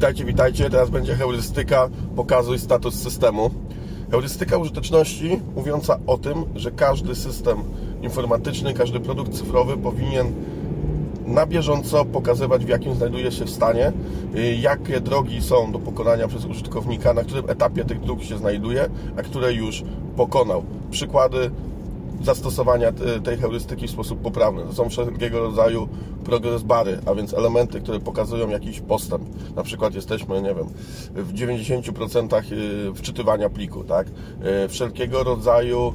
Witajcie, witajcie. Teraz będzie heurystyka Pokazuj status systemu. Heurystyka użyteczności mówiąca o tym, że każdy system informatyczny, każdy produkt cyfrowy powinien na bieżąco pokazywać, w jakim znajduje się w stanie, y, jakie drogi są do pokonania przez użytkownika, na którym etapie tych dróg się znajduje, a które już pokonał. Przykłady zastosowania tej heurystyki w sposób poprawny. To są wszelkiego rodzaju progress bary, a więc elementy, które pokazują jakiś postęp. Na przykład jesteśmy, nie wiem, w 90% y, wczytywania pliku, tak? Y, wszelkiego rodzaju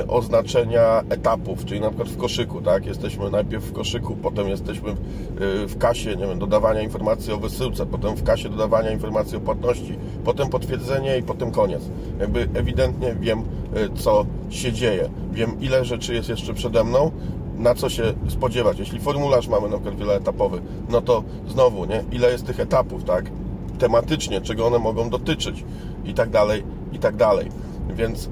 y, oznaczenia etapów, czyli na przykład w koszyku, tak? Jesteśmy najpierw w koszyku, potem jesteśmy w kasie, nie wiem, dodawania informacji o wysyłce, potem w kasie dodawania informacji o płatności, potem potwierdzenie i potem koniec. Jakby ewidentnie wiem, co się dzieje. Wiem, ile rzeczy jest jeszcze przede mną, na co się spodziewać. Jeśli formularz mamy na przykład wieloetapowy, no to znowu, nie? Ile jest tych etapów, tak? Tematycznie, czego one mogą dotyczyć i tak dalej, i tak dalej. Więc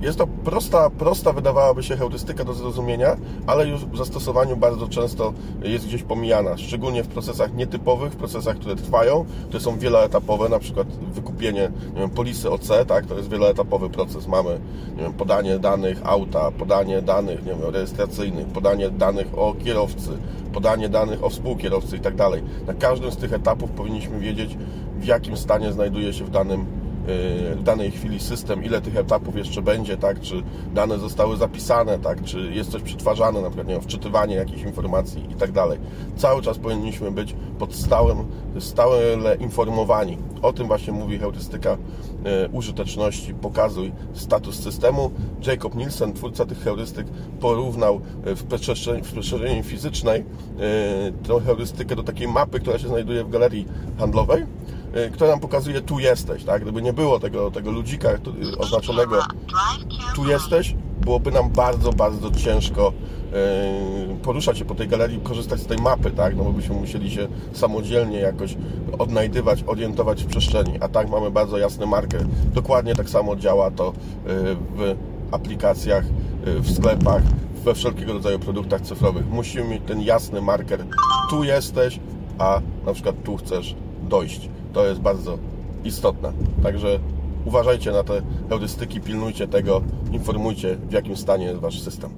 jest to prosta, prosta wydawałaby się heurystyka do zrozumienia, ale już w zastosowaniu bardzo często jest gdzieś pomijana, szczególnie w procesach nietypowych, w procesach, które trwają, które są wieloetapowe, na przykład wykupienie nie wiem, polisy OC, tak, to jest wieloetapowy proces. Mamy nie wiem, podanie danych auta, podanie danych nie wiem, rejestracyjnych, podanie danych o kierowcy, podanie danych o współkierowcy i tak dalej. Na każdym z tych etapów powinniśmy wiedzieć, w jakim stanie znajduje się w danym w danej chwili system, ile tych etapów jeszcze będzie, tak, czy dane zostały zapisane, tak, czy jest coś przetwarzane, na przykład nie wiem, wczytywanie jakichś informacji i tak dalej. Cały czas powinniśmy być pod stałym, stałe informowani. O tym właśnie mówi heurystyka e, użyteczności. Pokazuj status systemu. Jacob Nielsen, twórca tych heurystyk, porównał e, w przestrzeni, w przestrzeni fizycznej tę heurystykę do takiej mapy, która się znajduje w galerii handlowej Y, która nam pokazuje tu jesteś, tak? Gdyby nie było tego, tego ludzika oznaczonego tu jesteś, byłoby nam bardzo, bardzo ciężko y, poruszać się po tej galerii, korzystać z tej mapy, tak? No bo byśmy musieli się samodzielnie jakoś odnajdywać, orientować w przestrzeni, a tak mamy bardzo jasny marker. Dokładnie tak samo działa to y, w aplikacjach, w sklepach, we wszelkiego rodzaju produktach cyfrowych. Musimy mieć ten jasny marker, tu jesteś, a na przykład tu chcesz dojść. To jest bardzo istotne. Także uważajcie na te heurystyki, pilnujcie tego, informujcie w jakim stanie jest Wasz system.